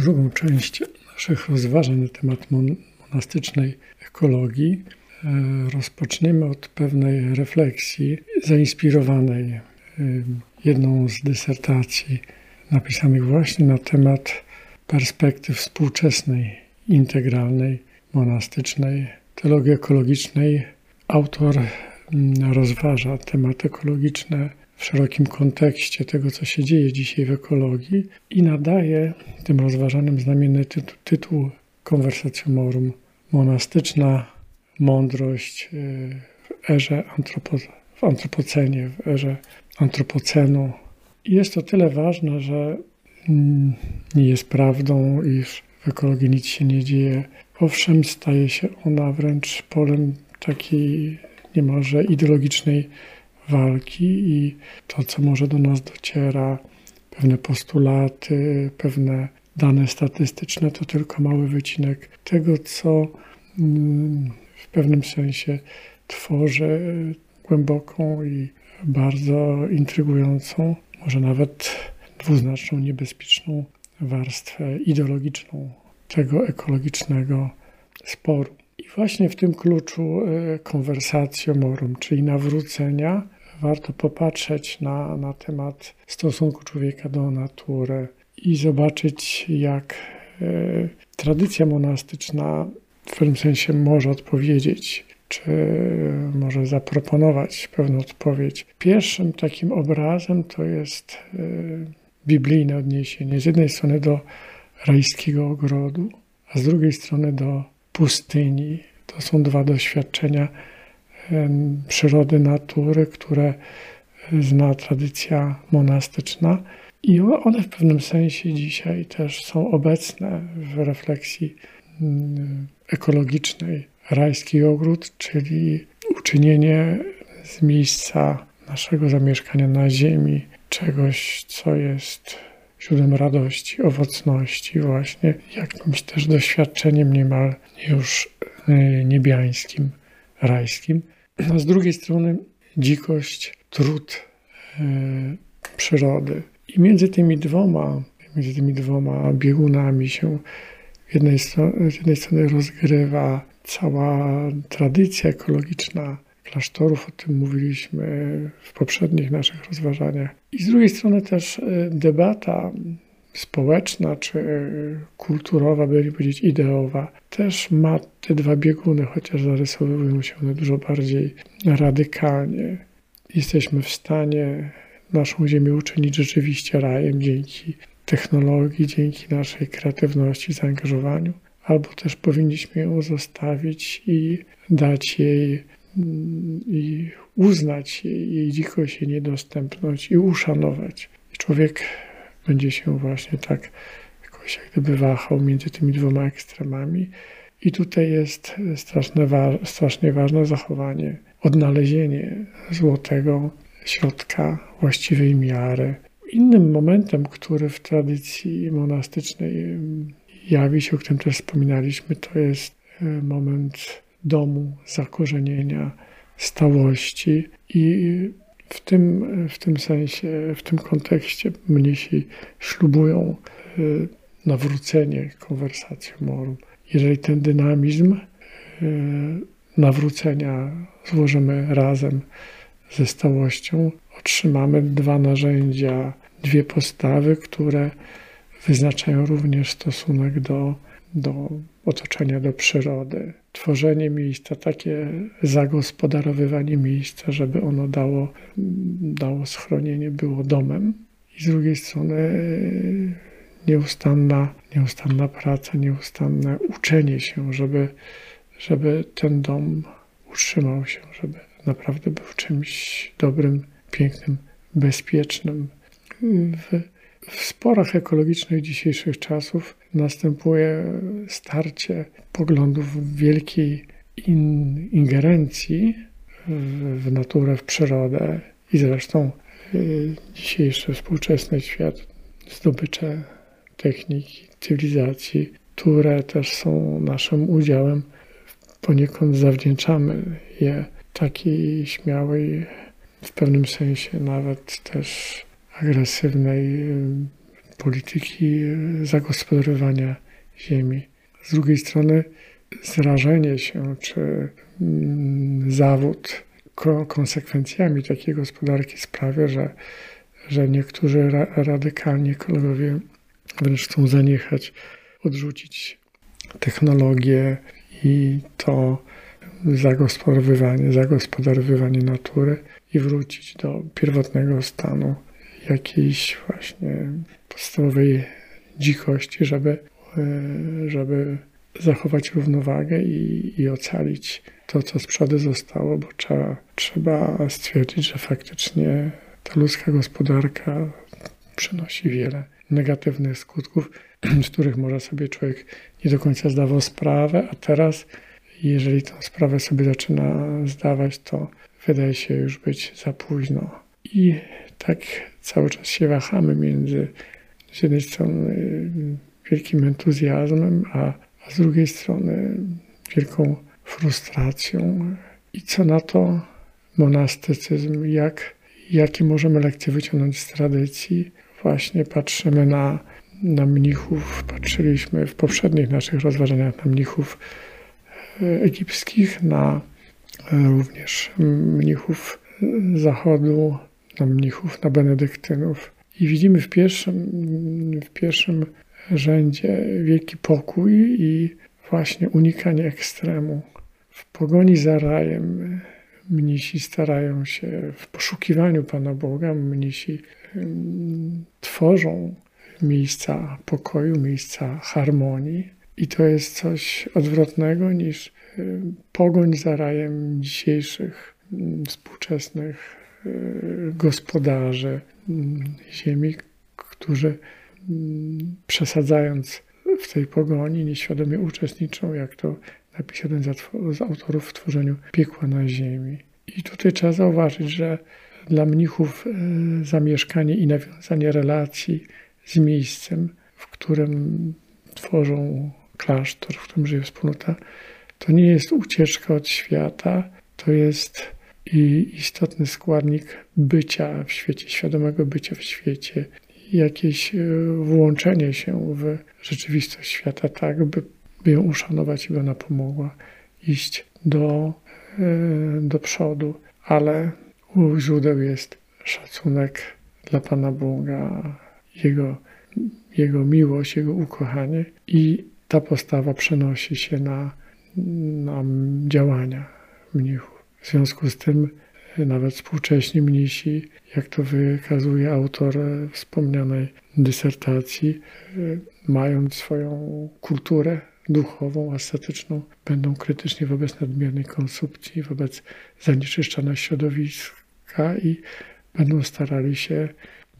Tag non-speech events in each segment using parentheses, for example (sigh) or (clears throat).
drugą część naszych rozważań na temat monastycznej ekologii e, rozpoczniemy od pewnej refleksji zainspirowanej e, jedną z dysertacji napisanych właśnie na temat perspektyw współczesnej, integralnej, monastycznej, teologii ekologicznej. Autor mm, rozważa tematy ekologiczne w szerokim kontekście tego, co się dzieje dzisiaj w ekologii i nadaje tym rozważanym znamienny tytuł, tytuł Conversatiomorum monastyczna mądrość y, w erze antropo, w antropocenie, w erze antropocenu. I jest to tyle ważne, że mm, nie jest prawdą, iż w ekologii nic się nie dzieje. Owszem, staje się ona wręcz polem takiej niemalże ideologicznej walki i to, co może do nas dociera, pewne postulaty, pewne dane statystyczne, to tylko mały wycinek tego, co mm, w pewnym sensie tworzy głęboką i bardzo intrygującą, może nawet dwuznaczną, niebezpieczną warstwę ideologiczną tego ekologicznego sporu. I właśnie w tym kluczu e, morum, czyli nawrócenia, warto popatrzeć na, na temat stosunku człowieka do natury i zobaczyć, jak e, tradycja monastyczna w pewnym sensie może odpowiedzieć, czy może zaproponować pewną odpowiedź. Pierwszym takim obrazem to jest e, biblijne odniesienie z jednej strony do rajskiego ogrodu, a z drugiej strony do pustyni. To są dwa doświadczenia przyrody, natury, które zna tradycja monastyczna. I one w pewnym sensie dzisiaj też są obecne w refleksji mm, ekologicznej. Rajski ogród, czyli uczynienie z miejsca naszego zamieszkania na ziemi czegoś, co jest źródłem radości, owocności, właśnie jakimś też doświadczeniem niemal już y, niebiańskim, rajskim. A (clears throat) z drugiej strony dzikość, trud y, przyrody. I między tymi dwoma, między tymi dwoma biegunami się jednej, strony, z jednej strony rozgrywa cała tradycja ekologiczna klasztorów, o tym mówiliśmy w poprzednich naszych rozważaniach. I z drugiej strony też e, debata społeczna czy kulturowa, by powiedzieć ideowa, też ma te dwa bieguny, chociaż zarysowują się one dużo bardziej radykalnie. Jesteśmy w stanie naszą ziemię uczynić rzeczywiście rajem dzięki technologii, dzięki naszej kreatywności, zaangażowaniu, albo też powinniśmy ją zostawić i dać jej i uznać jej, jej dzikość, jej niedostępność i uszanować. I człowiek będzie się właśnie tak jakoś jak gdyby wahał między tymi dwoma ekstremami. I tutaj jest straszne, strasznie ważne zachowanie, odnalezienie złotego środka właściwej miary. Innym momentem, który w tradycji monastycznej jawi się, o którym też wspominaliśmy, to jest e, moment domu, zakorzenienia, stałości i w tym, w tym sensie, w tym kontekście mnisi ślubują e, nawrócenie konwersacją morum. Jeżeli ten dynamizm e, nawrócenia złożymy razem ze stałością, otrzymamy dwa narzędzia, dwie postawy, które wyznaczają również stosunek do, do otoczenia, do przyrody. Tworzenie miejsca, takie zagospodarowywanie miejsca, żeby ono dało, dało schronienie, było domem. I z drugiej strony nieustanna, nieustanna praca, nieustanne uczenie się, żeby, żeby ten dom utrzymał się, żeby naprawdę był czymś dobrym, pięknym, bezpiecznym. W, w sporach ekologicznych dzisiejszych czasów następuje starcie poglądów wielkiej in, ingerencji w, w naturę, w przyrodę i zresztą y, dzisiejszy współczesny świat, zdobycze techniki, cywilizacji, które też są naszym udziałem, poniekąd zawdzięczamy je takiej śmiałej, w pewnym sensie nawet też agresywnej polityki zagospodarowania ziemi. Z drugiej strony zrażenie się czy mm, zawód konsekwencjami takiej gospodarki sprawia, że, że niektórzy ra radykalni ekologowie wręcz chcą zaniechać, odrzucić technologię i to zagospodarowywanie, zagospodarowywanie natury i wrócić do pierwotnego stanu jakiejś właśnie podstawowej dzikości, żeby, e, żeby zachować równowagę i, i ocalić to, co z przodu zostało, bo trzeba, trzeba stwierdzić, że faktycznie ta ludzka gospodarka przynosi wiele negatywnych skutków, (clears throat) z których może sobie człowiek nie do końca zdawał sprawę, a teraz, jeżeli tę sprawę sobie zaczyna zdawać, to wydaje się już być za późno. I tak cały czas się wahamy między z jednej strony wielkim entuzjazmem, a, a z drugiej strony wielką frustracją. I co na to monastycyzm? Jak, jakie możemy lekcje wyciągnąć z tradycji? Właśnie patrzymy na, na mnichów, patrzyliśmy w poprzednich naszych rozważaniach na mnichów e, egipskich, na e, również mnichów zachodu, na mnichów, na benedyktynów. I widzimy w pierwszym, w pierwszym rzędzie wielki pokój i właśnie unikanie ekstremu. W pogoni za rajem mnisi starają się, w poszukiwaniu Pana Boga, mnisi tworzą miejsca pokoju, miejsca harmonii. I to jest coś odwrotnego niż pogoń za rajem dzisiejszych współczesnych gospodarzy ziemi, którzy przesadzając w tej pogoni nieświadomie uczestniczą, jak to napisał jeden z autorów w tworzeniu piekła na ziemi. I tutaj trzeba zauważyć, że dla mnichów e, zamieszkanie i nawiązanie relacji z miejscem, w którym tworzą klasztor, w którym żyje wspólnota, to nie jest ucieczka od świata, to jest i istotny składnik bycia w świecie, świadomego bycia w świecie, jakieś e, włączenie się w rzeczywistość świata, tak, by, by ją uszanować i by ona pomogła iść do, e, do przodu. Ale u źródeł jest szacunek dla Pana Boga, Jego, Jego miłość, Jego ukochanie i ta postawa przenosi się na, na działania mnichów. W związku z tym nawet współcześni mnisi, jak to wykazuje autor wspomnianej dysertacji, mając swoją kulturę duchową, ascetyczną, będą krytyczni wobec nadmiernej konsumpcji, wobec zanieczyszczenia środowiska i będą starali się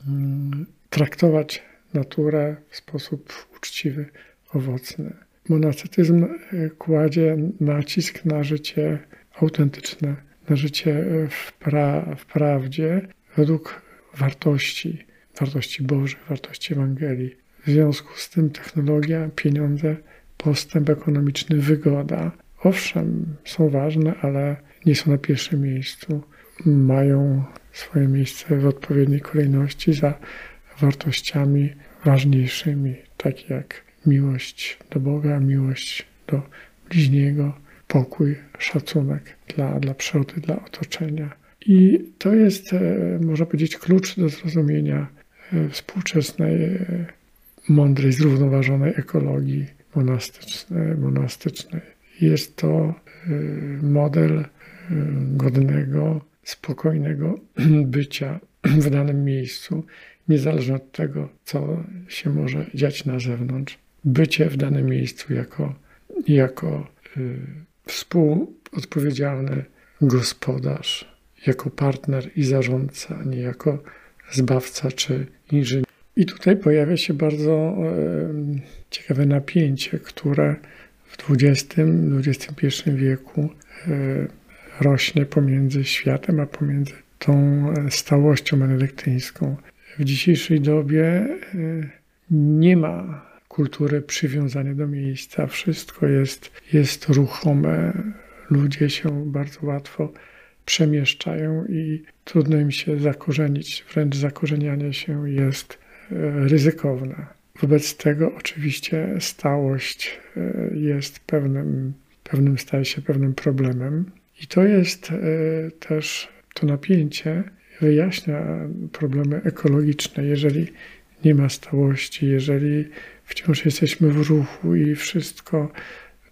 mm, traktować naturę w sposób uczciwy, owocny. Monastycyzm kładzie nacisk na życie autentyczne, życie w, pra, w prawdzie według wartości, wartości Bożych, wartości Ewangelii. W związku z tym technologia, pieniądze, postęp ekonomiczny, wygoda, owszem, są ważne, ale nie są na pierwszym miejscu. Mają swoje miejsce w odpowiedniej kolejności za wartościami ważniejszymi, takie jak miłość do Boga, miłość do bliźniego, pokój, szacunek dla, dla przyrody, dla otoczenia. I to jest, e, można powiedzieć, klucz do zrozumienia e, współczesnej, e, mądrej, zrównoważonej ekologii monastycznej. monastycznej. Jest to model godnego, spokojnego (clears throat) bycia w danym miejscu, niezależnie od tego, co się może dziać na zewnątrz. Bycie w danym miejscu jako, jako współodpowiedzialny gospodarz, jako partner i zarządca, nie jako zbawca czy inżynier. I tutaj pojawia się bardzo ciekawe napięcie, które w XX-XXI wieku e, rośnie pomiędzy światem, a pomiędzy tą e, stałością benedyktyńską. W dzisiejszej dobie e, nie ma kultury przywiązania do miejsca. Wszystko jest, jest ruchome. Ludzie się bardzo łatwo przemieszczają i trudno im się zakorzenić. Wręcz zakorzenianie się jest ryzykowne. Wobec tego oczywiście stałość jest pewnym, pewnym staje się pewnym problemem. I to jest też to napięcie wyjaśnia problemy ekologiczne. Jeżeli nie ma stałości, jeżeli wciąż jesteśmy w ruchu i wszystko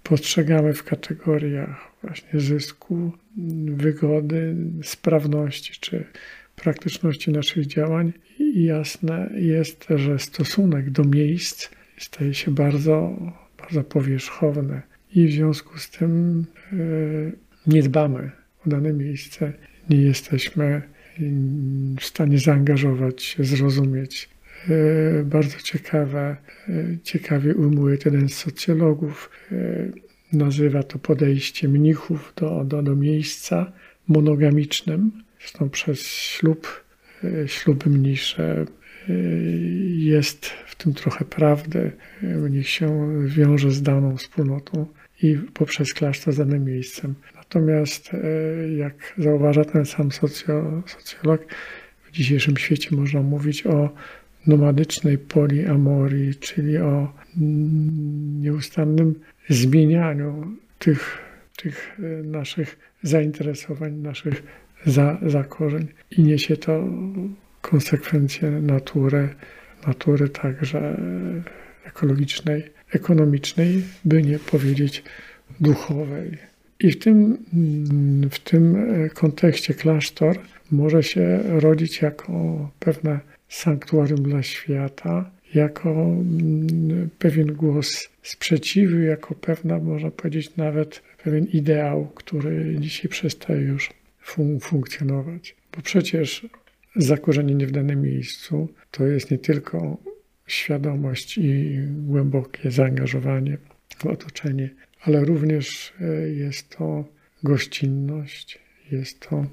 postrzegamy w kategoriach właśnie zysku, wygody, sprawności czy praktyczności naszych działań, i jasne jest, że stosunek do miejsc staje się bardzo, bardzo powierzchowny i w związku z tym yy, nie dbamy o dane miejsce, nie jesteśmy w stanie zaangażować się, zrozumieć. E, bardzo ciekawe, e, ciekawie ujmuje jeden z socjologów. E, nazywa to podejście mnichów do, do, do miejsca monogamicznym. Zresztą przez ślub, śluby mnisze jest w tym trochę prawdy. Mnich się wiąże z daną wspólnotą i poprzez klasztor z danym miejscem. Natomiast, jak zauważa ten sam socjolog, w dzisiejszym świecie można mówić o nomadycznej poliamorii, czyli o nieustannym zmienianiu tych, tych e, naszych zainteresowań, naszych za, zakorzeń. I niesie to konsekwencje natury, natury także ekologicznej, ekonomicznej, by nie powiedzieć duchowej. I w tym, w tym kontekście klasztor może się rodzić jako pewne sanktuarium dla świata, jako mm, pewien głos sprzeciwu, jako pewna, można powiedzieć, nawet pewien ideał, który dzisiaj przestaje już fun funkcjonować. Bo przecież zakorzenienie w danym miejscu to jest nie tylko świadomość i głębokie zaangażowanie w otoczenie, ale również e, jest to gościnność, jest to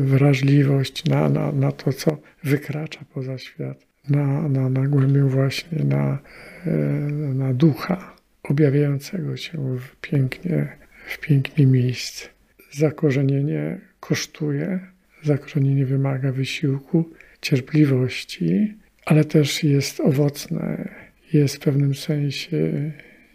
wrażliwość na, na, na to, co wykracza poza świat, na, na, na głębię właśnie, na, e, na ducha objawiającego się w pięknie, w pięknie miejsce. Zakorzenienie kosztuje, zakorzenienie wymaga wysiłku, cierpliwości, ale też jest owocne, jest w pewnym sensie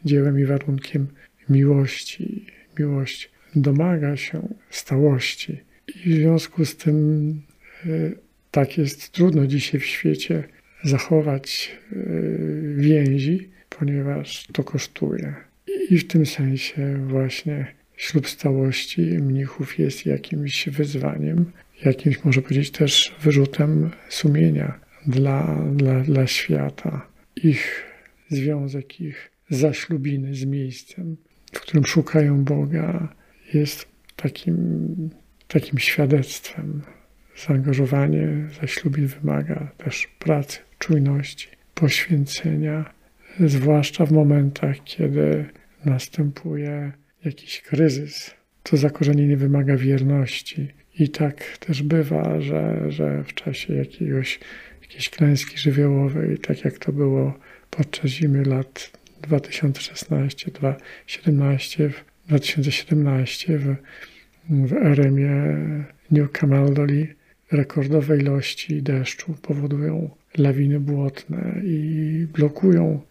dziełem i warunkiem miłości. Miłość domaga się stałości. I w związku z tym e, tak jest trudno dzisiaj w świecie zachować e, więzi, ponieważ to kosztuje. I w tym sensie właśnie ślub stałości mnichów jest jakimś wyzwaniem, jakimś, może powiedzieć, też wyrzutem sumienia dla, dla, dla świata. Ich związek, ich zaślubiny z miejscem, w którym szukają Boga, jest takim, takim świadectwem. Zaangażowanie zaślubin wymaga też pracy, czujności, poświęcenia, zwłaszcza w momentach, kiedy następuje jakiś kryzys. To zakorzenienie wymaga wierności. I tak też bywa, że, że w czasie jakiegoś, jakiejś klęski żywiołowej, tak jak to było podczas zimy lat 2016, 2017, 2017 w, w RM-ie New Camaldoli rekordowe ilości deszczu powodują lawiny błotne i blokują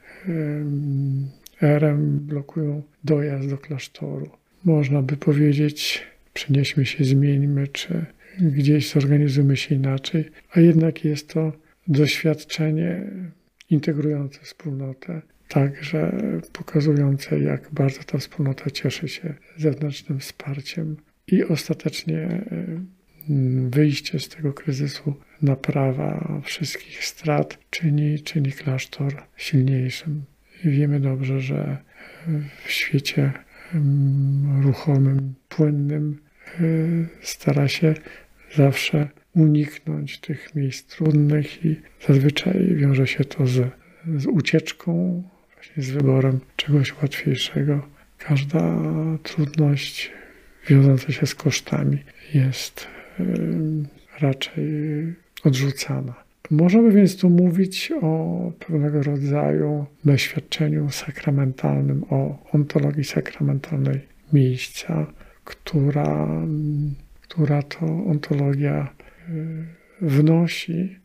RM, blokują dojazd do klasztoru. Można by powiedzieć, przenieśmy się, zmieńmy, czy gdzieś zorganizujmy się inaczej, a jednak jest to doświadczenie integrujące wspólnotę, także pokazujące, jak bardzo ta wspólnota cieszy się zewnętrznym wsparciem i ostatecznie mm, wyjście z tego kryzysu, naprawa wszystkich strat czyni, czyni klasztor silniejszym. Wiemy dobrze, że w świecie ruchomym, płynnym y, stara się zawsze uniknąć tych miejsc trudnych i zazwyczaj wiąże się to z, z ucieczką, właśnie z wyborem czegoś łatwiejszego. Każda trudność wiążąca się z kosztami jest raczej odrzucana. Możemy więc tu mówić o pewnego rodzaju doświadczeniu sakramentalnym, o ontologii sakramentalnej miejsca, która, która to ontologia wnosi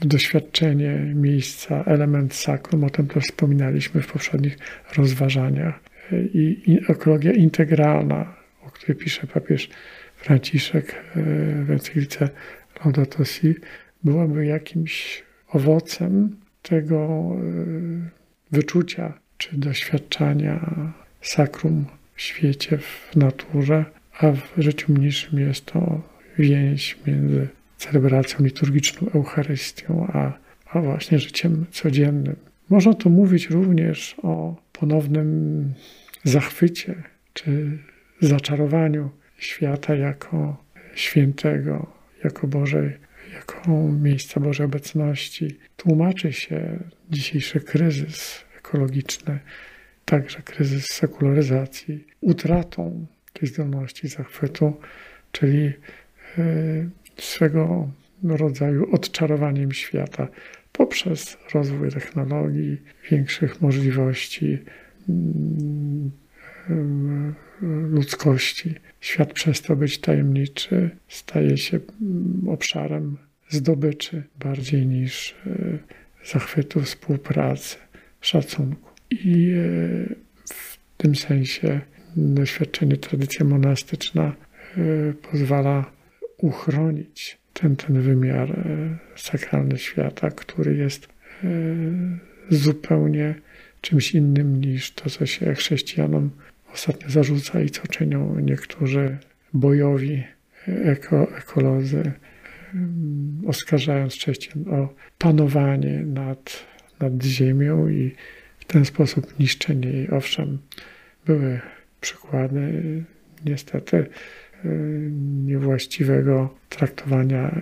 w doświadczenie miejsca, element sakrum, o tym też wspominaliśmy w poprzednich rozważaniach. I, i ekologia integralna, o której pisze papież Franciszek e, w encyklice Laudato Si, byłaby jakimś owocem tego e, wyczucia czy doświadczania sakrum w świecie, w naturze, a w życiu mniejszym jest to więź między celebracją liturgiczną, Eucharystią, a, a właśnie życiem codziennym. Można tu mówić również o ponownym zachwycie czy zaczarowaniu świata jako świętego, jako Bożej, jako miejsca Bożej obecności. Tłumaczy się dzisiejszy kryzys ekologiczny, także kryzys sekularyzacji, utratą tej zdolności zachwytu, czyli e, swego rodzaju odczarowaniem świata poprzez rozwój technologii, większych możliwości mm, ludzkości. Świat przestał być tajemniczy, staje się obszarem zdobyczy bardziej niż zachwytu, współpracy, szacunku. I w tym sensie doświadczenie, tradycja monastyczna pozwala uchronić ten, ten wymiar sakralny świata, który jest zupełnie czymś innym niż to, co się chrześcijanom ostatnio zarzuca i co czynią niektórzy bojowi eko, ekolodzy, oskarżając chrześcijan o panowanie nad, nad ziemią i w ten sposób niszczenie jej. Owszem, były przykłady niestety niewłaściwego traktowania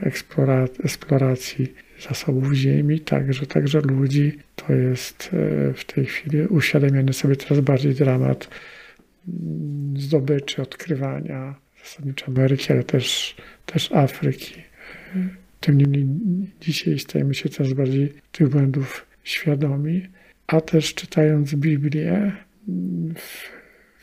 eksploracji zasobów ziemi, także, także ludzi. To jest e, w tej chwili uświadamiany sobie coraz bardziej dramat mm, zdobyczy, odkrywania zasadniczo Ameryki, ale też, też Afryki. Tym niemniej dzisiaj stajemy się coraz bardziej tych błędów świadomi, a też czytając Biblię w,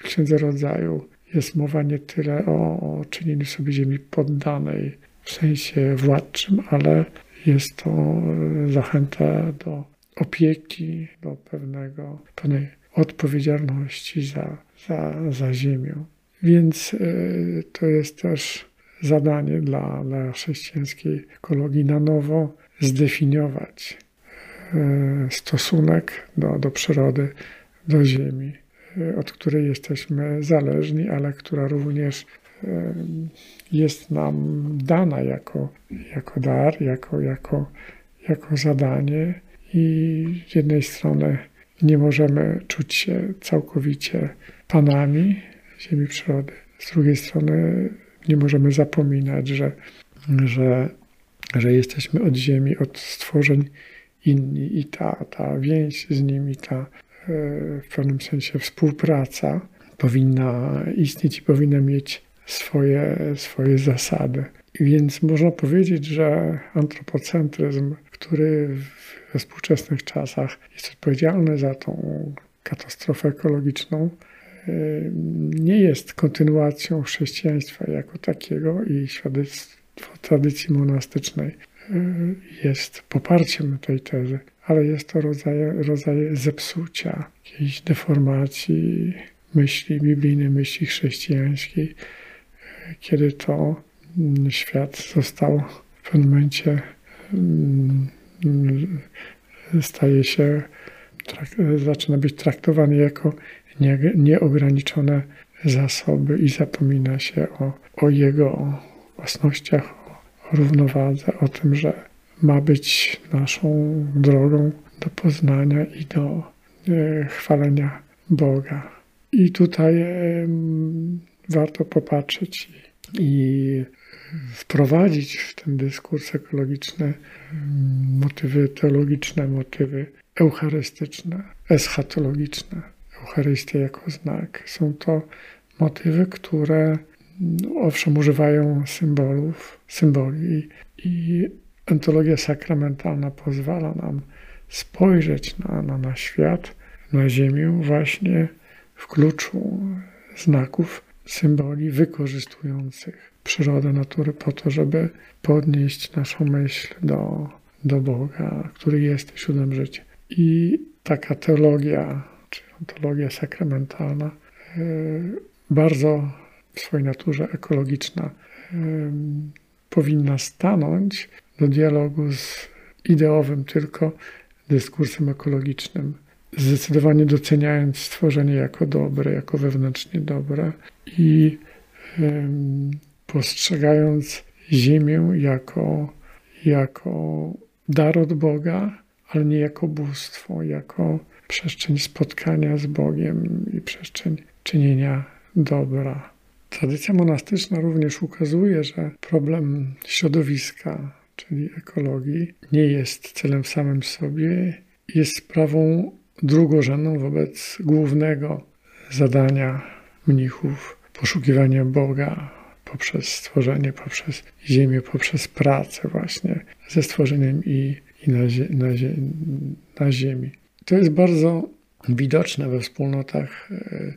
Księdze Rodzaju jest mowa nie tyle o, o czynieniu sobie ziemi poddanej w sensie władczym, ale jest to zachęta do opieki, do pewnego, pewnej odpowiedzialności za, za, za ziemię. Więc e, to jest też zadanie dla, dla chrześcijańskiej ekologii na nowo zdefiniować e, stosunek do, do przyrody, do ziemi, od której jesteśmy zależni, ale która również jest nam dana jako, jako dar, jako, jako, jako zadanie i z jednej strony nie możemy czuć się całkowicie panami ziemi przyrody, z drugiej strony nie możemy zapominać, że, że, że jesteśmy od ziemi, od stworzeń inni i ta, ta więź z nimi, ta e, w pewnym sensie współpraca powinna istnieć i powinna mieć swoje, swoje zasady. Więc można powiedzieć, że antropocentryzm, który we współczesnych czasach jest odpowiedzialny za tą katastrofę ekologiczną, nie jest kontynuacją chrześcijaństwa jako takiego i świadectwo tradycji monastycznej jest poparciem tej tezy, ale jest to rodzaj, rodzaj zepsucia, jakiejś deformacji myśli biblijnej, myśli chrześcijańskiej, kiedy to mm, świat został w pewnym momencie mm, staje się, zaczyna być traktowany jako nieograniczone zasoby i zapomina się o, o jego własnościach, o równowadze, o tym, że ma być naszą drogą do poznania i do e, chwalenia Boga. I tutaj warto popatrzeć i wprowadzić w ten dyskurs ekologiczny motywy teologiczne, motywy eucharystyczne, eschatologiczne. Eucharystia jako znak. Są to motywy, które no, owszem używają symbolów, symboli i ontologia sakramentalna pozwala nam spojrzeć na, na, na świat, na Ziemię właśnie w kluczu znaków symboli wykorzystujących przyrodę natury po to, żeby podnieść naszą myśl do, do Boga, który jest źródłem życia. I taka teologia, czy teologia sakramentalna, e, bardzo w swojej naturze ekologiczna, e, powinna stanąć do dialogu z ideowym tylko dyskursem ekologicznym, zdecydowanie doceniając stworzenie jako dobre, jako wewnętrznie dobre i postrzegając Ziemię jako, jako dar od Boga, ale nie jako bóstwo, jako przestrzeń spotkania z Bogiem i przestrzeń czynienia dobra. Tradycja monastyczna również ukazuje, że problem środowiska, czyli ekologii, nie jest celem samym sobie, jest sprawą drugorzędną wobec głównego zadania mnichów poszukiwania Boga poprzez stworzenie, poprzez ziemię, poprzez pracę właśnie ze stworzeniem i, i na, na, na ziemi. To jest bardzo widoczne we wspólnotach e,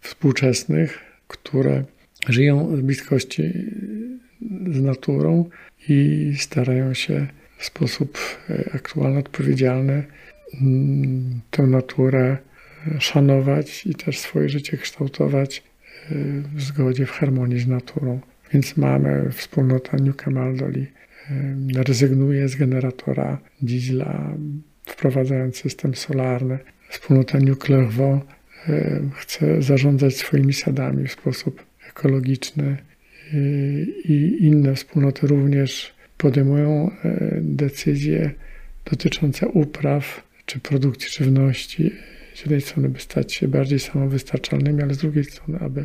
współczesnych, które żyją w bliskości z naturą i starają się w sposób e, aktualny, odpowiedzialny mm, tę naturę szanować i też swoje życie kształtować e, w zgodzie, w harmonii z naturą. Więc mamy wspólnota New Camaldoli, rezygnuje z generatora diesla, wprowadzając system solarny. Wspólnota New Clairvaux chce zarządzać swoimi sadami w sposób ekologiczny i inne wspólnoty również podejmują e, decyzje dotyczące upraw czy produkcji żywności. Z jednej strony, by stać się bardziej samowystarczalnymi, ale z drugiej strony, aby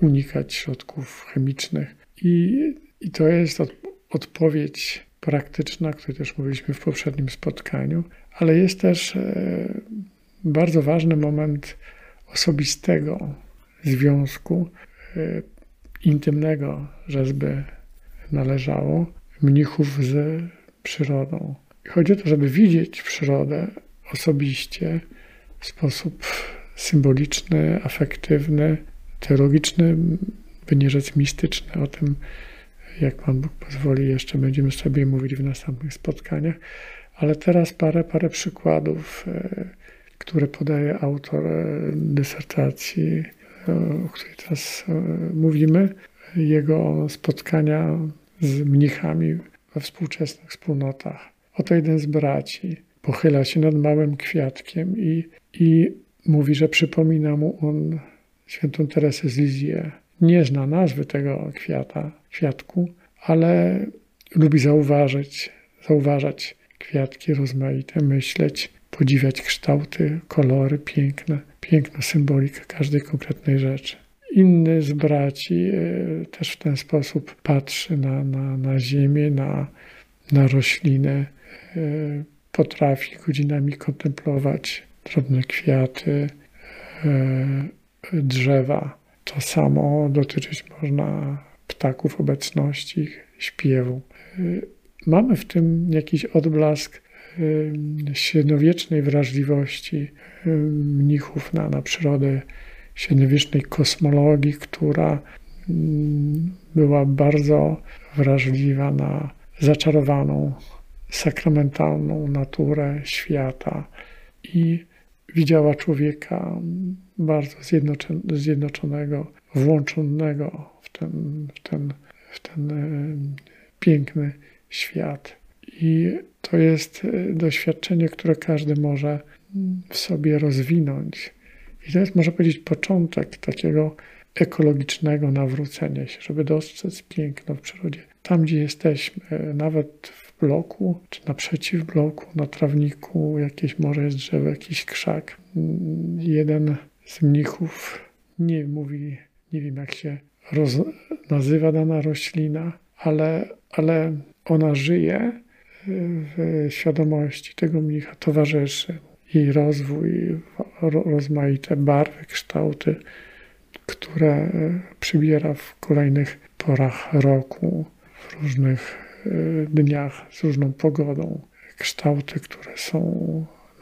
unikać środków chemicznych. I, i to jest od, odpowiedź praktyczna, o której też mówiliśmy w poprzednim spotkaniu, ale jest też e, bardzo ważny moment osobistego związku, e, intymnego, żeby należało mnichów z przyrodą. chodzi o to, żeby widzieć przyrodę osobiście w sposób symboliczny, afektywny, teologiczny, by nie rzec mistyczny. O tym, jak Pan Bóg pozwoli, jeszcze będziemy sobie mówić w następnych spotkaniach. Ale teraz parę, parę przykładów, e, które podaje autor e, dysertacji, e, o której teraz mówimy, jego spotkania z mnichami we współczesnych wspólnotach. Oto jeden z braci pochyla się nad małym kwiatkiem i, i mówi, że przypomina mu on świętą Teresę z Lizie. Nie zna nazwy tego kwiata, kwiatku, ale lubi zauważyć, zauważać kwiatki rozmaite, myśleć, podziwiać kształty, kolory piękne, piękną symbolikę każdej konkretnej rzeczy. Inny z braci e, też w ten sposób patrzy na, na, na ziemię, na, na roślinę, e, potrafi godzinami kontemplować drobne kwiaty, e, drzewa. To samo dotyczyć można ptaków, obecności, śpiewu. Mamy w tym jakiś odblask średniowiecznej wrażliwości mnichów na, na przyrodę średniowiecznej kosmologii, która była bardzo wrażliwa na zaczarowaną, sakramentalną naturę świata i widziała człowieka bardzo zjednoczonego, włączonego w ten, w ten, w ten piękny świat. I to jest e, doświadczenie, które każdy może w sobie rozwinąć i to jest, można powiedzieć, początek takiego ekologicznego nawrócenia się, żeby dostrzec piękno w przyrodzie. Tam, gdzie jesteśmy, nawet w bloku, czy naprzeciw bloku, na trawniku, jakieś może jest drzewo, jakiś krzak. Jeden z mnichów nie mówi, nie wiem jak się roz, nazywa dana roślina, ale, ale ona żyje w świadomości tego mnicha, towarzyszy jej rozwój, rozmaite barwy, kształty, które e, przybiera w kolejnych porach roku, w różnych e, dniach z różną pogodą. Kształty, które są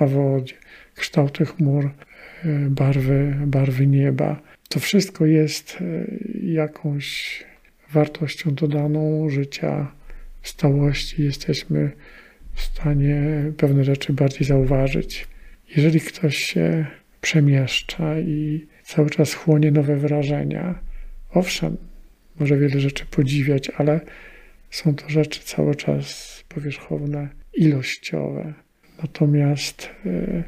na wodzie, kształty chmur, barwy, barwy nieba. To wszystko jest jakąś wartością dodaną życia stałości. Jesteśmy w stanie pewne rzeczy bardziej zauważyć. Jeżeli ktoś się przemieszcza i cały czas chłonie nowe wrażenia, owszem, może wiele rzeczy podziwiać, ale są to rzeczy cały czas powierzchowne, ilościowe. Natomiast e,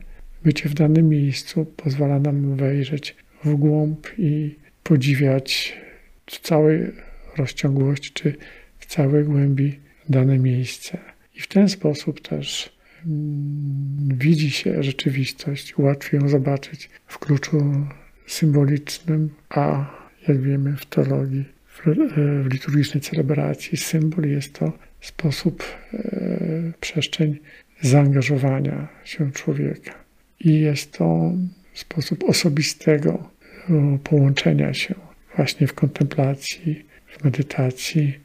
bycie w danym miejscu pozwala nam wejrzeć w głąb i podziwiać w całej rozciągłości czy w całej głębi dane miejsce. I w ten sposób też mm, widzi się rzeczywistość, łatwiej ją zobaczyć w kluczu symbolicznym, a jak wiemy w teologii, w, e, liturgicznej celebracji, symbol jest to sposób, e, przestrzeń zaangażowania się człowieka. I jest to sposób osobistego e, połączenia się właśnie w kontemplacji, w medytacji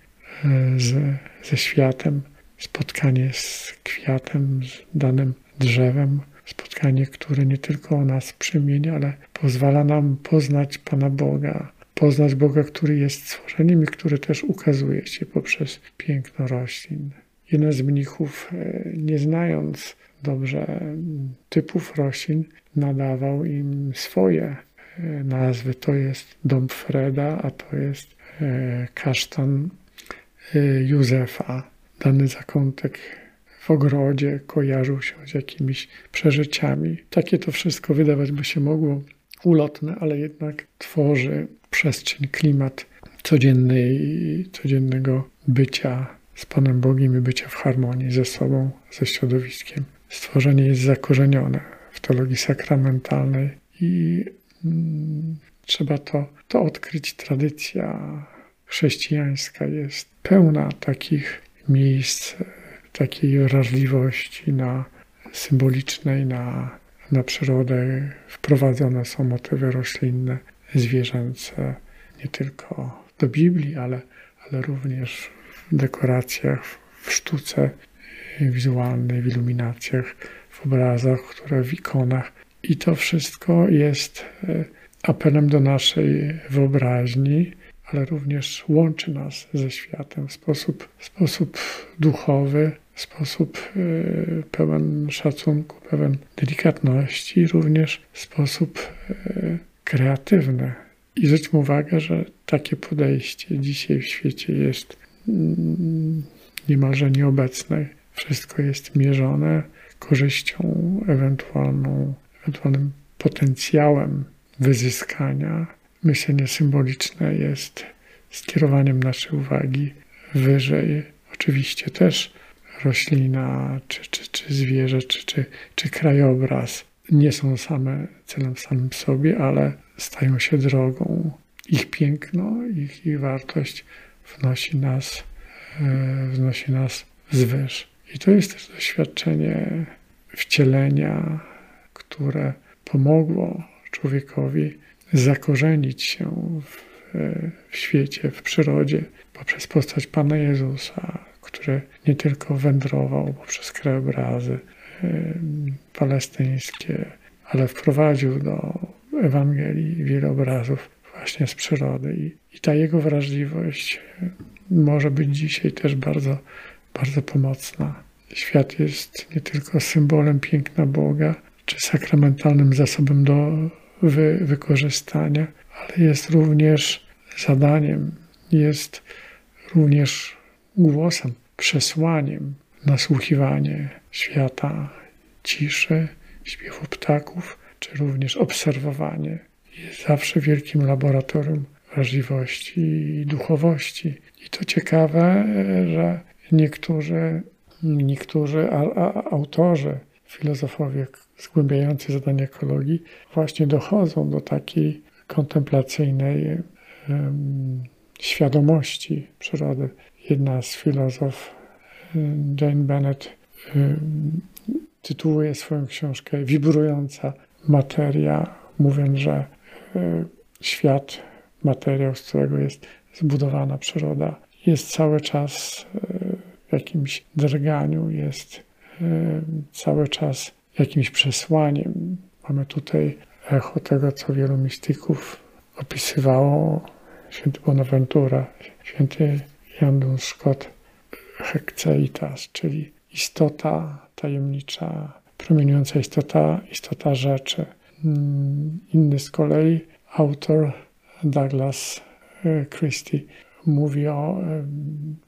z, ze światem, spotkanie z kwiatem, z danym drzewem, spotkanie, które nie tylko nas przemienia, ale pozwala nam poznać Pana Boga, poznać Boga, który jest stworzeniem i który też ukazuje się poprzez piękno roślin. Jeden z mnichów, e, nie znając dobrze typów roślin, nadawał im swoje e, nazwy. To jest dom Freda, a to jest e, kasztan Józefa. Dany zakątek w ogrodzie kojarzył się z jakimiś przeżyciami. Takie to wszystko wydawać by się mogło ulotne, ale jednak tworzy przestrzeń, klimat codziennej, codziennego bycia z Panem Bogiem i bycia w harmonii ze sobą, ze środowiskiem. Stworzenie jest zakorzenione w teologii sakramentalnej i mm, trzeba to, to odkryć. Tradycja chrześcijańska jest pełna takich miejsc, takiej wrażliwości na symbolicznej, na, na przyrodę. Wprowadzone są motywy roślinne, zwierzęce, nie tylko do Biblii, ale, ale również w dekoracjach, w sztuce wizualnej, w iluminacjach, w obrazach, które w ikonach. I to wszystko jest e, apelem do naszej wyobraźni, ale również łączy nas ze światem w sposób, sposób duchowy, w sposób e, pełen szacunku, pełen delikatności, również w sposób e, kreatywne. I zwróćmy uwagę, że takie podejście dzisiaj w świecie jest mm, niemalże nieobecne. Wszystko jest mierzone korzyścią, ewentualną, ewentualnym potencjałem wyzyskania. Myślenie symboliczne jest skierowaniem naszej uwagi wyżej. Oczywiście też roślina, czy, czy, czy zwierzę, czy, czy, czy krajobraz nie są same celem samym sobie, ale stają się drogą. Ich piękno, ich, ich wartość wnosi nas, e, wnosi nas wzwyż. I to jest też doświadczenie wcielenia, które pomogło człowiekowi zakorzenić się w, e, w świecie, w przyrodzie, poprzez postać Pana Jezusa, który nie tylko wędrował poprzez krajobrazy, palestyńskie, ale wprowadził do Ewangelii wiele obrazów właśnie z przyrody. I, I, ta jego wrażliwość e, może być dzisiaj też bardzo, bardzo pomocna. Świat jest nie tylko symbolem piękna Boga, czy sakramentalnym zasobem do wy, wykorzystania, ale jest również zadaniem, jest również głosem, przesłaniem, nasłuchiwanie świata, ciszy, śpiewu ptaków, czy również obserwowanie jest zawsze wielkim laboratorium wrażliwości i duchowości. I to ciekawe, że niektórzy, niektórzy autorzy, filozofowie zgłębiający zadanie ekologii właśnie dochodzą do takiej kontemplacyjnej um, świadomości przyrody. Jedna z filozof, Jane Bennett, tytułuje swoją książkę Wibrująca materia, mówiąc, że e, świat, materiał, z którego jest zbudowana przyroda, jest cały czas e, w jakimś drganiu, jest cały czas jakimś przesłaniem. Mamy tutaj echo tego, co wielu mistyków opisywało. Święty Bonaventura, święty Jan Scott, Hekceitas, czyli istota tajemnicza, promieniująca istota, istota rzeczy. Mm, inny z kolei autor Douglas e, Christie mówi o, e,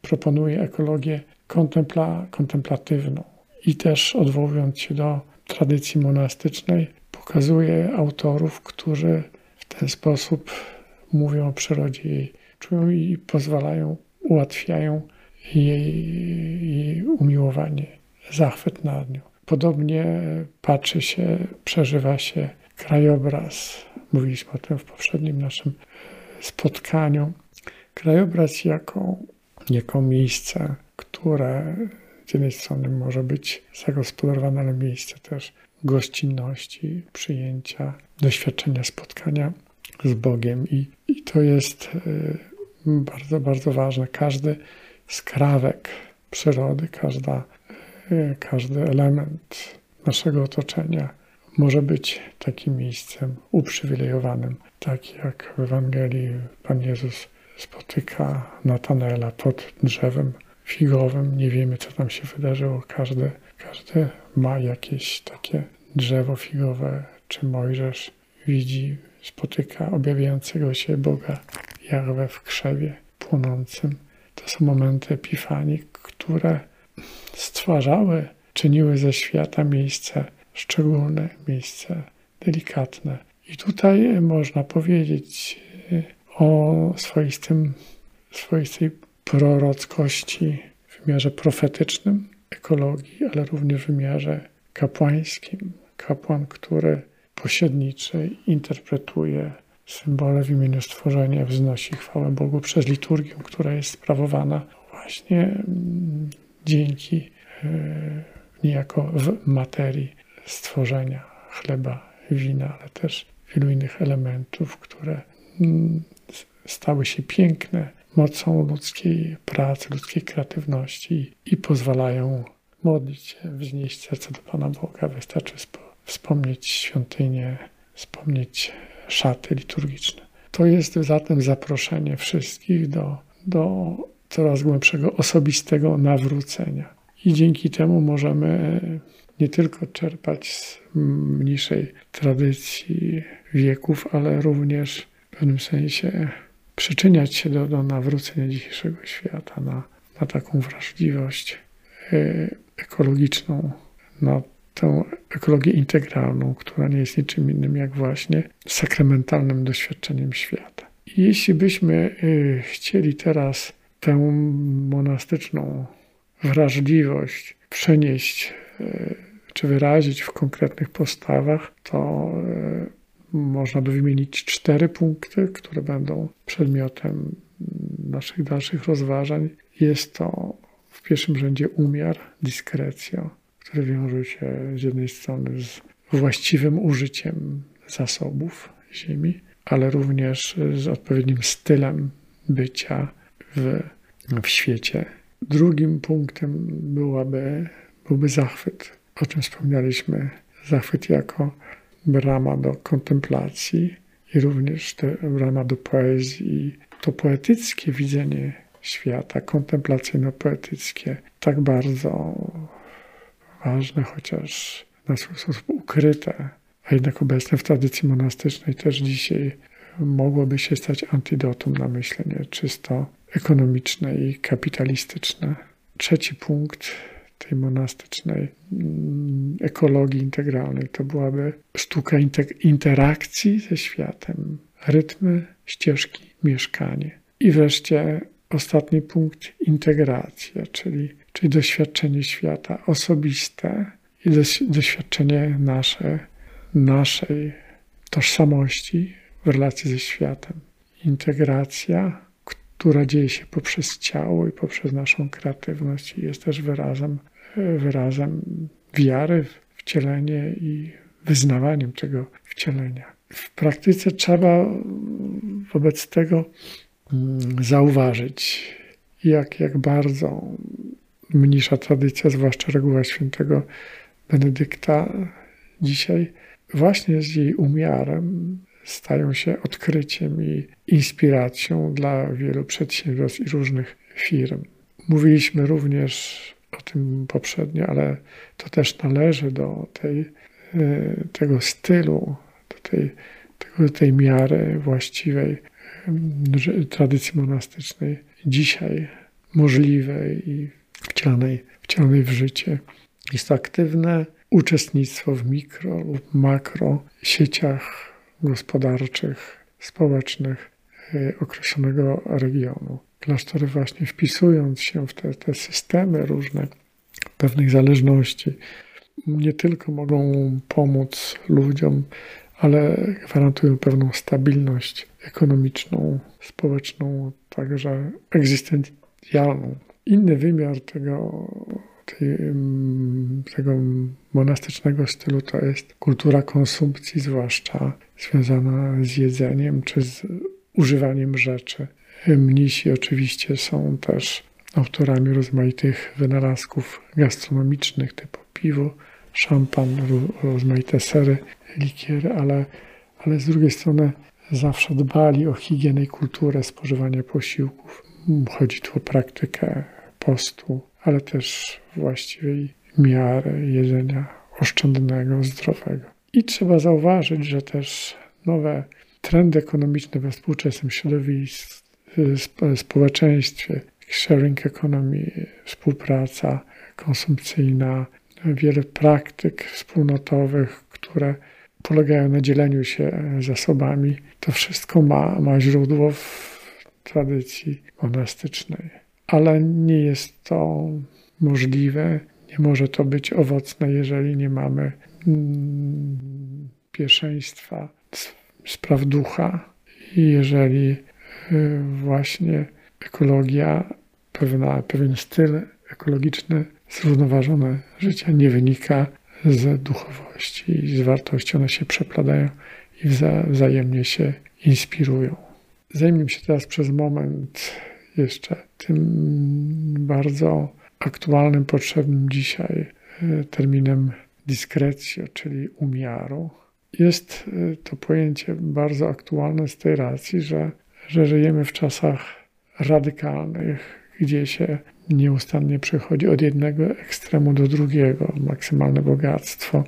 proponuje ekologię kontempla, kontemplatywną i też odwołując się do tradycji monastycznej, pokazuje autorów, którzy w ten sposób mówią o przyrodzie jej, czują i pozwalają, ułatwiają jej, jej umiłowanie, zachwyt nad nią. Podobnie patrzy się, przeżywa się krajobraz. Mówiliśmy o tym w poprzednim naszym spotkaniu. Krajobraz jako, jako miejsce, które z jednej strony może być zagospodarowane, ale miejsce też gościnności, przyjęcia, doświadczenia spotkania z Bogiem. I, i to jest y, bardzo, bardzo ważne. Każdy skrawek przyrody, każda, y, każdy element naszego otoczenia może być takim miejscem uprzywilejowanym, tak jak w Ewangelii Pan Jezus spotyka Natanaela pod drzewem figowym. Nie wiemy, co tam się wydarzyło. Każdy, każdy ma jakieś takie drzewo figowe, czy Mojżesz widzi, spotyka objawiającego się Boga Jahwe w krzewie płonącym. To są momenty epifanii, które stwarzały, czyniły ze świata miejsce szczególne, miejsce delikatne. I tutaj można powiedzieć e, o swoistym, swoistej prorockości w wymiarze profetycznym ekologii, ale również w wymiarze kapłańskim. Kapłan, który pośredniczy, interpretuje symbole w imieniu stworzenia, wznosi chwałę Bogu przez liturgię, która jest sprawowana właśnie mm, dzięki e, niejako w materii stworzenia chleba, wina, ale też wielu innych elementów, które mm, stały się piękne mocą ludzkiej pracy, ludzkiej kreatywności i pozwalają modlić się, wznieść serce do Pana Boga. Wystarczy wspomnieć świątynię, wspomnieć szaty liturgiczne. To jest zatem zaproszenie wszystkich do, do coraz głębszego osobistego nawrócenia. I dzięki temu możemy nie tylko czerpać z mniejszej tradycji wieków, ale również w pewnym sensie przyczyniać się do, do nawrócenia dzisiejszego świata na, na taką wrażliwość e, ekologiczną, na tę ekologię integralną, która nie jest niczym innym jak właśnie sakramentalnym doświadczeniem świata. I jeśli byśmy e, chcieli teraz tę monastyczną wrażliwość przenieść e, czy wyrazić w konkretnych postawach, to można by wymienić cztery punkty, które będą przedmiotem naszych dalszych rozważań. Jest to w pierwszym rzędzie umiar, dyskrecja, które wiąże się z jednej strony z właściwym użyciem zasobów ziemi, ale również z odpowiednim stylem bycia w, w świecie. Drugim punktem byłaby, byłby zachwyt, o czym wspomnieliśmy. Zachwyt jako brama do kontemplacji i również te brama do poezji. To poetyckie widzenie świata, kontemplacyjno-poetyckie, tak bardzo ważne, chociaż na swój sposób ukryte, a jednak obecne w tradycji monastycznej też dzisiaj mogłoby się stać antidotum na myślenie czysto ekonomiczne i kapitalistyczne. Trzeci punkt tej monastycznej mm, ekologii integralnej. To byłaby sztuka interakcji ze światem, rytmy, ścieżki, mieszkanie. I wreszcie ostatni punkt integracja, czyli, czyli doświadczenie świata osobiste i doświadczenie nasze, naszej tożsamości w relacji ze światem. Integracja, która dzieje się poprzez ciało i poprzez naszą kreatywność, jest też wyrazem wyrazem wiary w wcielenie i wyznawaniem tego wcielenia. W praktyce trzeba wobec tego mm, zauważyć, jak, jak bardzo mniejsza tradycja, zwłaszcza reguła świętego Benedykta, dzisiaj właśnie z jej umiarem stają się odkryciem i inspiracją dla wielu przedsiębiorstw i różnych firm. Mówiliśmy również o tym poprzednio, ale to też należy do tej, tego stylu, do tej, tego, tej miary właściwej tradycji monastycznej, dzisiaj możliwej i wcielanej, wcielanej w życie. Jest aktywne uczestnictwo w mikro lub makro sieciach gospodarczych, społecznych y, określonego regionu. Klasztory właśnie wpisując się w te, te systemy różne pewnych zależności, nie tylko mogą pomóc ludziom, ale gwarantują pewną stabilność ekonomiczną, społeczną, także egzystencjalną. Inny wymiar tego, tej, tego monastycznego stylu to jest kultura konsumpcji, zwłaszcza związana z jedzeniem czy z używaniem rzeczy. Mnisi oczywiście są też autorami rozmaitych wynalazków gastronomicznych typu piwo, szampan, rozmaite sery, likiery, ale, ale z drugiej strony zawsze dbali o higienę i kulturę spożywania posiłków. Chodzi tu o praktykę postu, ale też właściwej miary jedzenia oszczędnego, zdrowego. I trzeba zauważyć, że też nowe trendy ekonomiczne we współczesnym środowisku, społeczeństwie, sharing economy, współpraca konsumpcyjna, wiele praktyk wspólnotowych, które polegają na dzieleniu się zasobami. To wszystko ma, ma źródło w tradycji monastycznej. Ale nie jest to możliwe, nie może to być owocne, jeżeli nie mamy mm, pierwszeństwa spraw ducha i jeżeli właśnie ekologia, pewna, pewien styl ekologiczny, zrównoważone życia nie wynika z duchowości i z wartości. One się przepladają i wza, wzajemnie się inspirują. Zajmijmy się teraz przez moment jeszcze tym bardzo aktualnym, potrzebnym dzisiaj e, terminem dyskrecjo, czyli umiaru. Jest e, to pojęcie bardzo aktualne z tej racji, że, że żyjemy w czasach radykalnych, gdzie się nieustannie przechodzi od jednego ekstremu do drugiego. Maksymalne bogactwo,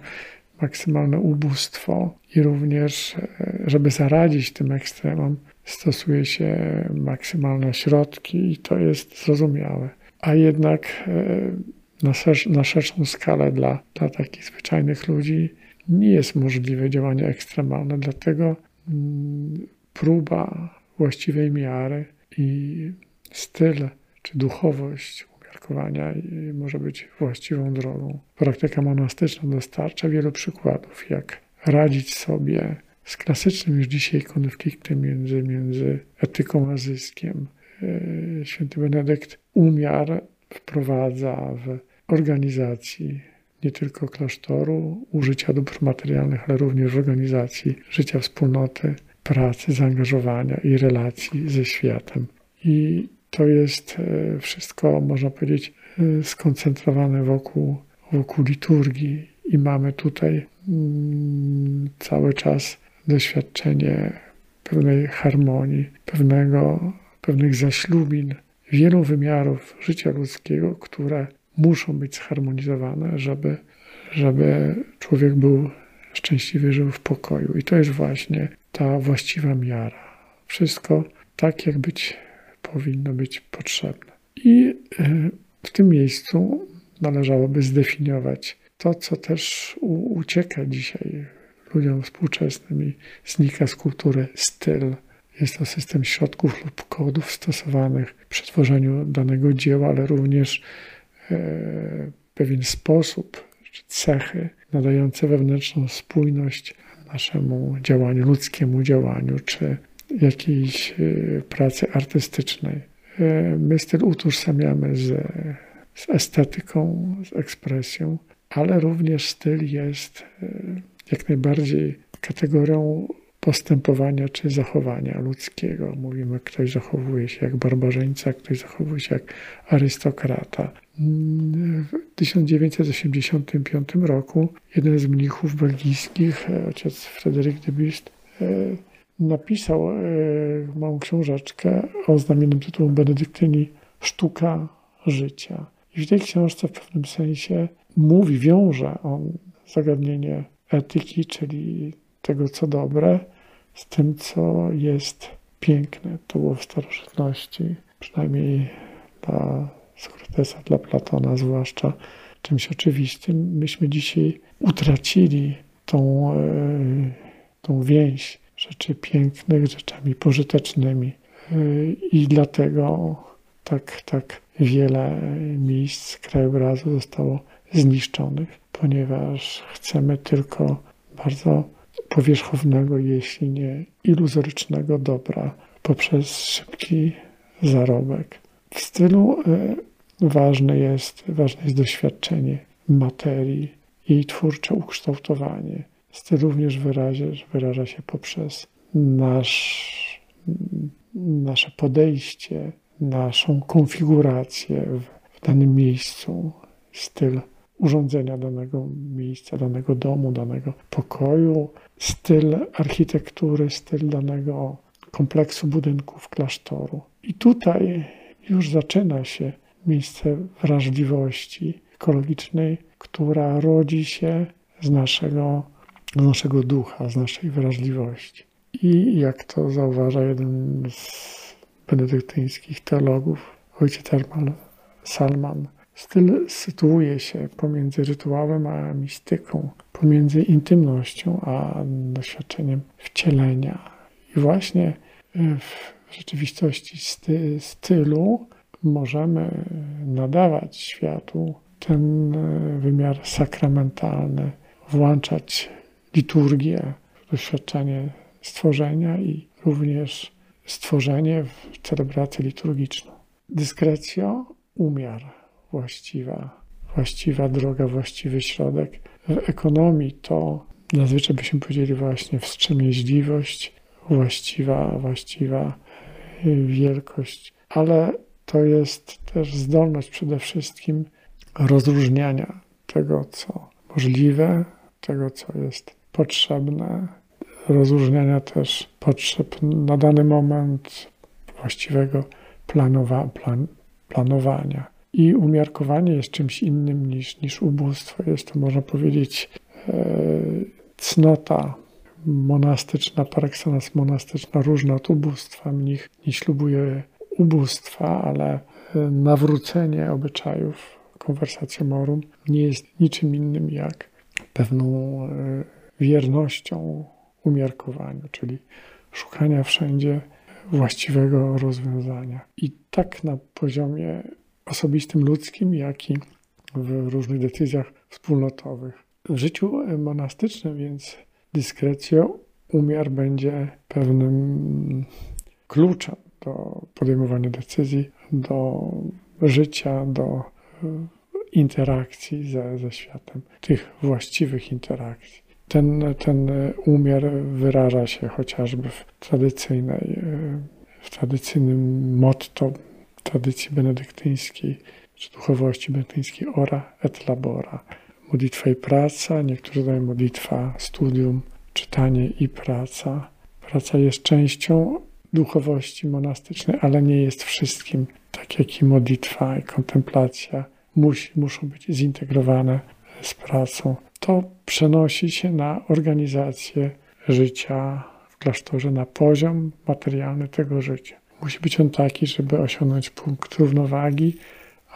maksymalne ubóstwo i również, żeby zaradzić tym ekstremom, stosuje się maksymalne środki i to jest zrozumiałe. A jednak e, na, szersz, na szerszą skalę dla, dla takich zwyczajnych ludzi nie jest możliwe działanie ekstremalne, dlatego mm, próba właściwej miary i styl czy duchowość umiarkowania może być właściwą drogą. Praktyka monastyczna dostarcza wielu przykładów, jak radzić sobie z klasycznym już dzisiaj konfliktem między, między etyką a zyskiem. E, święty Benedykt umiar wprowadza w organizacji nie tylko klasztoru, użycia dóbr materialnych, ale również w organizacji życia wspólnoty, pracy, zaangażowania i relacji ze światem. I to jest e, wszystko, można powiedzieć, e, skoncentrowane wokół, wokół liturgii i mamy tutaj mm, cały czas doświadczenie pewnej harmonii, pewnego, pewnych zaślubin, wielu wymiarów życia ludzkiego, które muszą być zharmonizowane, żeby, żeby człowiek był szczęśliwy, żył w pokoju. I to jest właśnie ta właściwa miara. Wszystko tak, jak być powinno być potrzebne. I e, w tym miejscu należałoby zdefiniować to, co też ucieka dzisiaj ludziom współczesnym i znika z kultury styl. Jest to system środków lub kodów stosowanych przy tworzeniu danego dzieła, ale również e, pewien sposób czy cechy nadające wewnętrzną spójność naszemu działaniu, ludzkiemu działaniu, czy jakiejś e, pracy artystycznej. E, my styl utożsamiamy z, z estetyką, z ekspresją, ale również styl jest e, jak najbardziej kategorią postępowania czy zachowania ludzkiego. Mówimy, ktoś zachowuje się jak barbarzyńca, ktoś zachowuje się jak arystokrata. W 1985 roku jeden z mnichów belgijskich, ojciec Fryderyk de Bust, napisał e, małą książeczkę o znamiennym tytułu Benedyktyni Sztuka życia. I w tej książce w pewnym sensie mówi, wiąże on zagadnienie etyki, czyli tego, co dobre, z tym, co jest piękne. To było w starożytności, przynajmniej dla Sokratesa, dla Platona zwłaszcza, czymś oczywistym. Myśmy dzisiaj utracili tą, e, tą więź rzeczy pięknych, rzeczami pożytecznymi. E, I dlatego tak, tak wiele miejsc krajobrazu zostało zniszczonych, ponieważ chcemy tylko bardzo powierzchownego, jeśli nie iluzorycznego dobra poprzez szybki zarobek. W stylu e, ważne jest, ważne jest doświadczenie materii, jej twórcze ukształtowanie. Styl również wyrazie, wyraża się poprzez nasz, nasze podejście, naszą konfigurację w, w danym miejscu, styl urządzenia danego miejsca, danego domu, danego pokoju, styl architektury, styl danego kompleksu budynków klasztoru. I tutaj już zaczyna się miejsce wrażliwości ekologicznej, która rodzi się z naszego, z naszego ducha, z naszej wrażliwości. I jak to zauważa jeden z benedyktyńskich teologów, ojciec Salman, styl sytuuje się pomiędzy rytuałem a mistyką, pomiędzy intymnością a doświadczeniem wcielenia. I właśnie w rzeczywistości stylu możemy nadawać światu ten e, wymiar sakramentalny, włączać liturgię doświadczenie stworzenia i również stworzenie w celebrację liturgiczną. Dyskrecjo, umiar, właściwa, właściwa droga, właściwy środek. W ekonomii to nazwyczaj byśmy powiedzieli właśnie wstrzemięźliwość, właściwa, właściwa e, wielkość, ale to jest też zdolność przede wszystkim rozróżniania tego, co możliwe, tego, co jest potrzebne, rozróżniania też potrzeb na dany moment właściwego planowa plan planowania. I umiarkowanie jest czymś innym niż, niż ubóstwo. Jest to, można powiedzieć, e, cnota monastyczna, par monastyczna, różna od ubóstwa. Mnich nie ślubuje ubóstwa, ale e, nawrócenie obyczajów, konwersacją morum, nie jest niczym innym jak pewną e, wiernością umiarkowaniu, czyli szukania wszędzie właściwego rozwiązania. I tak na poziomie osobistym, ludzkim, jak i w różnych decyzjach wspólnotowych. W życiu monastycznym więc dyskrecjo, umiar będzie pewnym kluczem do podejmowania decyzji, do życia, do e, interakcji ze, ze światem, tych właściwych interakcji. Ten, ten umiar wyraża się chociażby w tradycyjnej, e, w tradycyjnym motto tradycji benedyktyńskiej, czy duchowości benedyktyńskiej ora et labora. Modlitwa i praca, niektórzy dają modlitwa, studium, czytanie i praca. Praca jest częścią duchowości monastycznej, ale nie jest wszystkim. Tak jak i modlitwa i kontemplacja musi, muszą być zintegrowane z pracą. To przenosi się na organizację życia w klasztorze, na poziom materialny tego życia. Musi być on taki, żeby osiągnąć punkt równowagi,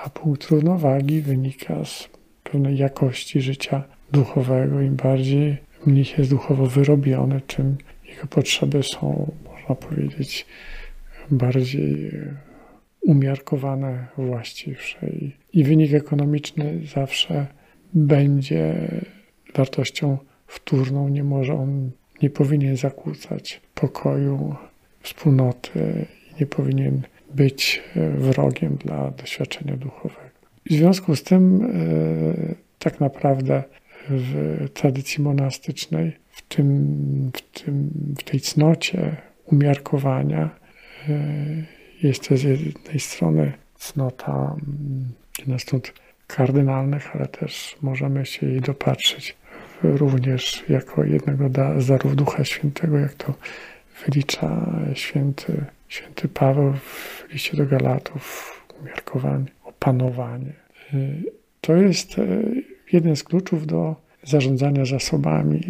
a punkt równowagi wynika z pewnej jakości życia duchowego. Im bardziej mnich jest duchowo wyrobiony, tym jego potrzeby są można powiedzieć, bardziej umiarkowane, właściwsze. I, wynik ekonomiczny zawsze będzie wartością wtórną. Nie może on, nie powinien zakłócać pokoju, wspólnoty nie powinien być wrogiem dla doświadczenia duchowego. W związku z tym, e, tak naprawdę, w tradycji monastycznej, w, tym, w, tym, w tej cnocie umiarkowania. E, jest to z jednej strony cnota, mm, cnot kardynalnych, ale też możemy się jej dopatrzyć również jako jednego z darów Ducha Świętego, jak to wylicza święty, święty Paweł w liście do Galatów, umiarkowanie, opanowanie. To jest jeden z kluczów do zarządzania zasobami,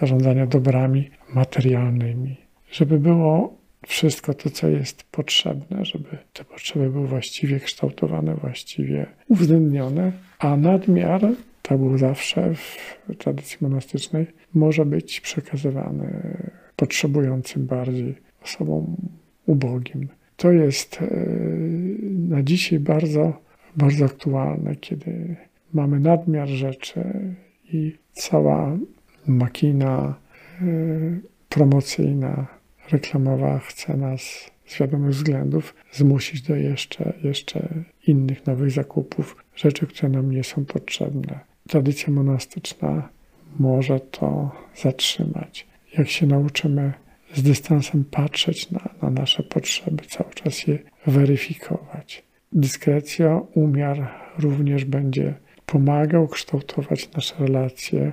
zarządzania dobrami materialnymi, żeby było wszystko to, co jest potrzebne, żeby te potrzeby były właściwie kształtowane, właściwie uwzględnione, a nadmiar, tak było zawsze w tradycji monastycznej, może być przekazywany potrzebującym bardziej osobom ubogim. To jest e, na dzisiaj bardzo, bardzo aktualne, kiedy mamy nadmiar rzeczy i cała makina e, promocyjna, reklamowa chce nas z wiadomych względów zmusić do jeszcze, jeszcze innych nowych zakupów, rzeczy, które nam nie są potrzebne. Tradycja monastyczna może to zatrzymać. Jak się nauczymy z dystansem patrzeć na, na nasze potrzeby, cały czas je weryfikować. Dyskrecja, umiar również będzie pomagał kształtować nasze relacje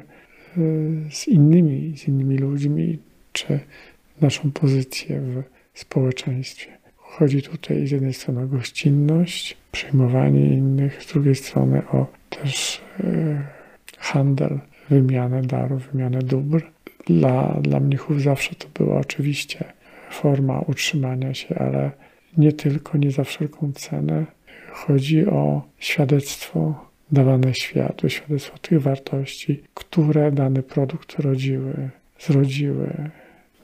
y, z innymi, z innymi ludźmi, czy naszą pozycję w społeczeństwie. Chodzi tutaj z jednej strony o gościnność, przyjmowanie innych, z drugiej strony o też y, handel, wymianę darów, wymianę dóbr. Dla, dla mnichów zawsze to była oczywiście forma utrzymania się, ale nie tylko, nie za wszelką cenę. Chodzi o świadectwo dawane światu, świadectwo tych wartości, które dany produkt rodziły, zrodziły.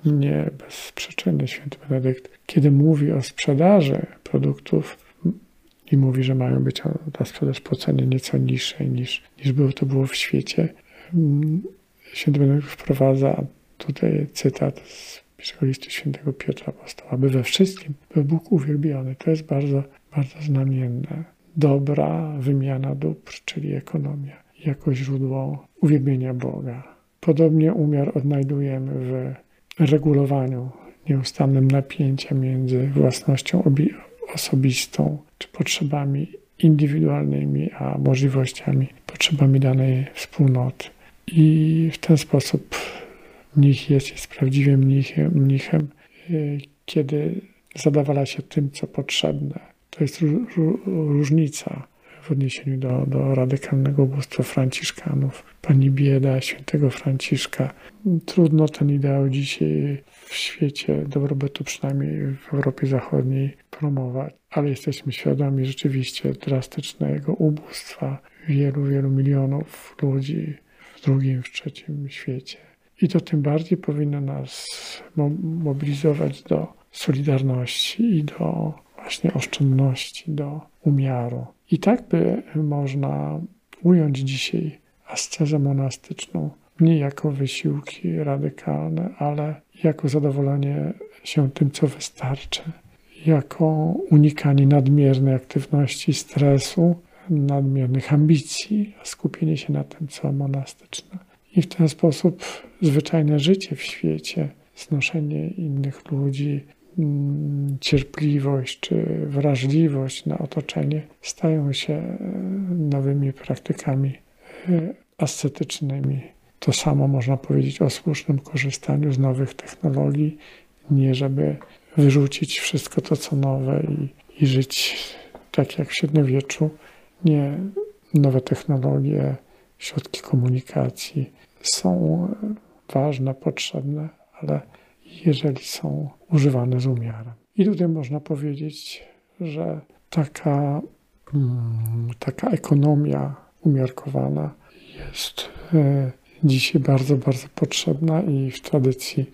Nie bez przyczyny święty Benedykt, kiedy mówi o sprzedaży produktów i mówi, że mają być ta sprzedaż po cenie nieco niższej niż, niż było to było w świecie, święty Benedykt wprowadza tutaj cytat z pierwszego listu świętego Piotra Apostoła, aby we wszystkim był Bóg uwielbiony. To jest bardzo, bardzo znamienne dobra wymiana dóbr, czyli ekonomia, jako źródło uwielbienia Boga. Podobnie umiar odnajdujemy w regulowaniu nieustannym napięcia między własnością osobistą czy potrzebami indywidualnymi, a możliwościami, potrzebami danej wspólnoty. I w ten sposób mnich jest, jest prawdziwym mnichem, mnichem y, kiedy zadawala się tym, co potrzebne, to jest różnica w odniesieniu do, do radykalnego ubóstwa Franciszkanów. Pani bieda świętego Franciszka. Trudno ten ideał dzisiaj w świecie dobrobytu, przynajmniej w Europie Zachodniej, promować, ale jesteśmy świadomi rzeczywiście drastycznego ubóstwa wielu, wielu milionów ludzi w drugim, w trzecim świecie. I to tym bardziej powinno nas mobilizować do solidarności i do właśnie oszczędności, do umiaru. I tak by można ująć dzisiaj ascezę monastyczną nie jako wysiłki radykalne, ale jako zadowolenie się tym, co wystarczy, jako unikanie nadmiernej aktywności, stresu, nadmiernych ambicji, a skupienie się na tym, co monastyczne. I w ten sposób zwyczajne życie w świecie, znoszenie innych ludzi, Mm, cierpliwość czy wrażliwość na otoczenie stają się e, nowymi praktykami e, ascetycznymi. To samo można powiedzieć o słusznym korzystaniu z nowych technologii, nie żeby wyrzucić wszystko to, co nowe i, i żyć tak jak w średniowieczu. Nie, nowe technologie, środki komunikacji są ważne, potrzebne, ale jeżeli są używane z umiarem. I tutaj można powiedzieć, że taka, mm, taka ekonomia umiarkowana jest e, dzisiaj bardzo, bardzo potrzebna i w tradycji,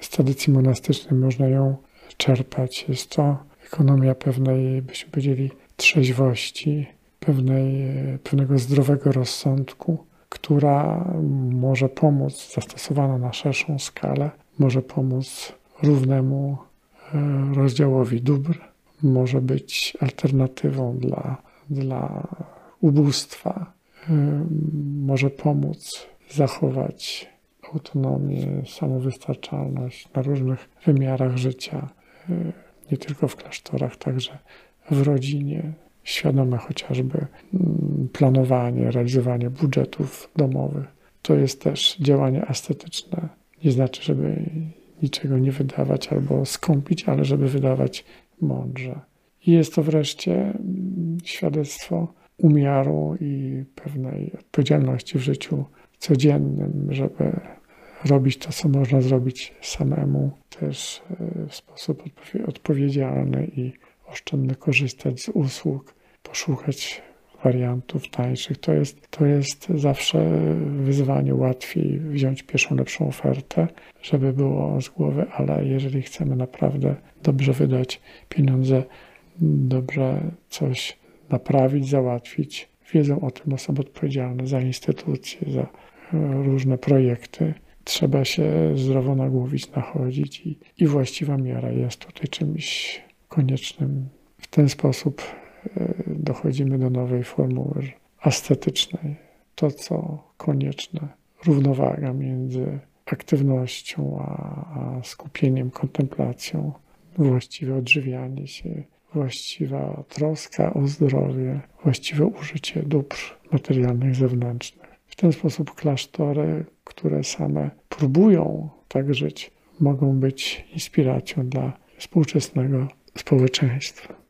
z tradycji monastycznej można ją czerpać. Jest to ekonomia pewnej, byśmy powiedzieli, trzeźwości, pewnej, pewnego zdrowego rozsądku, która może pomóc zastosowana na szerszą skalę może pomóc równemu e, rozdziałowi dóbr, może być alternatywą dla, dla ubóstwa, e, może pomóc zachować autonomię, samowystarczalność na różnych wymiarach życia, e, nie tylko w klasztorach, także w rodzinie, świadome chociażby mm, planowanie, realizowanie budżetów domowych. To jest też działanie estetyczne nie znaczy, żeby niczego nie wydawać albo skąpić, ale żeby wydawać mądrze. I jest to wreszcie mm, świadectwo umiaru i pewnej odpowiedzialności w życiu codziennym, żeby robić to, co można zrobić samemu, też e, w sposób odpowiedzialny i oszczędny korzystać z usług, poszukać wariantów tańszych. To jest, to jest zawsze wyzwanie. Łatwiej wziąć pierwszą, lepszą ofertę, żeby było z głowy, ale jeżeli chcemy naprawdę dobrze wydać pieniądze, dobrze coś naprawić, załatwić, wiedzą o tym osoby odpowiedzialne za instytucje, za różne projekty. Trzeba się zdrowo nagłowić, nachodzić i, i właściwa miara jest tutaj czymś koniecznym. W ten sposób e, dochodzimy do nowej formuły estetycznej. To, co konieczne, równowaga między aktywnością a, skupieniem, kontemplacją, właściwe odżywianie się, właściwa troska o zdrowie, właściwe użycie dóbr materialnych zewnętrznych. W ten sposób klasztory, które same próbują tak żyć, mogą być inspiracją dla współczesnego społeczeństwa.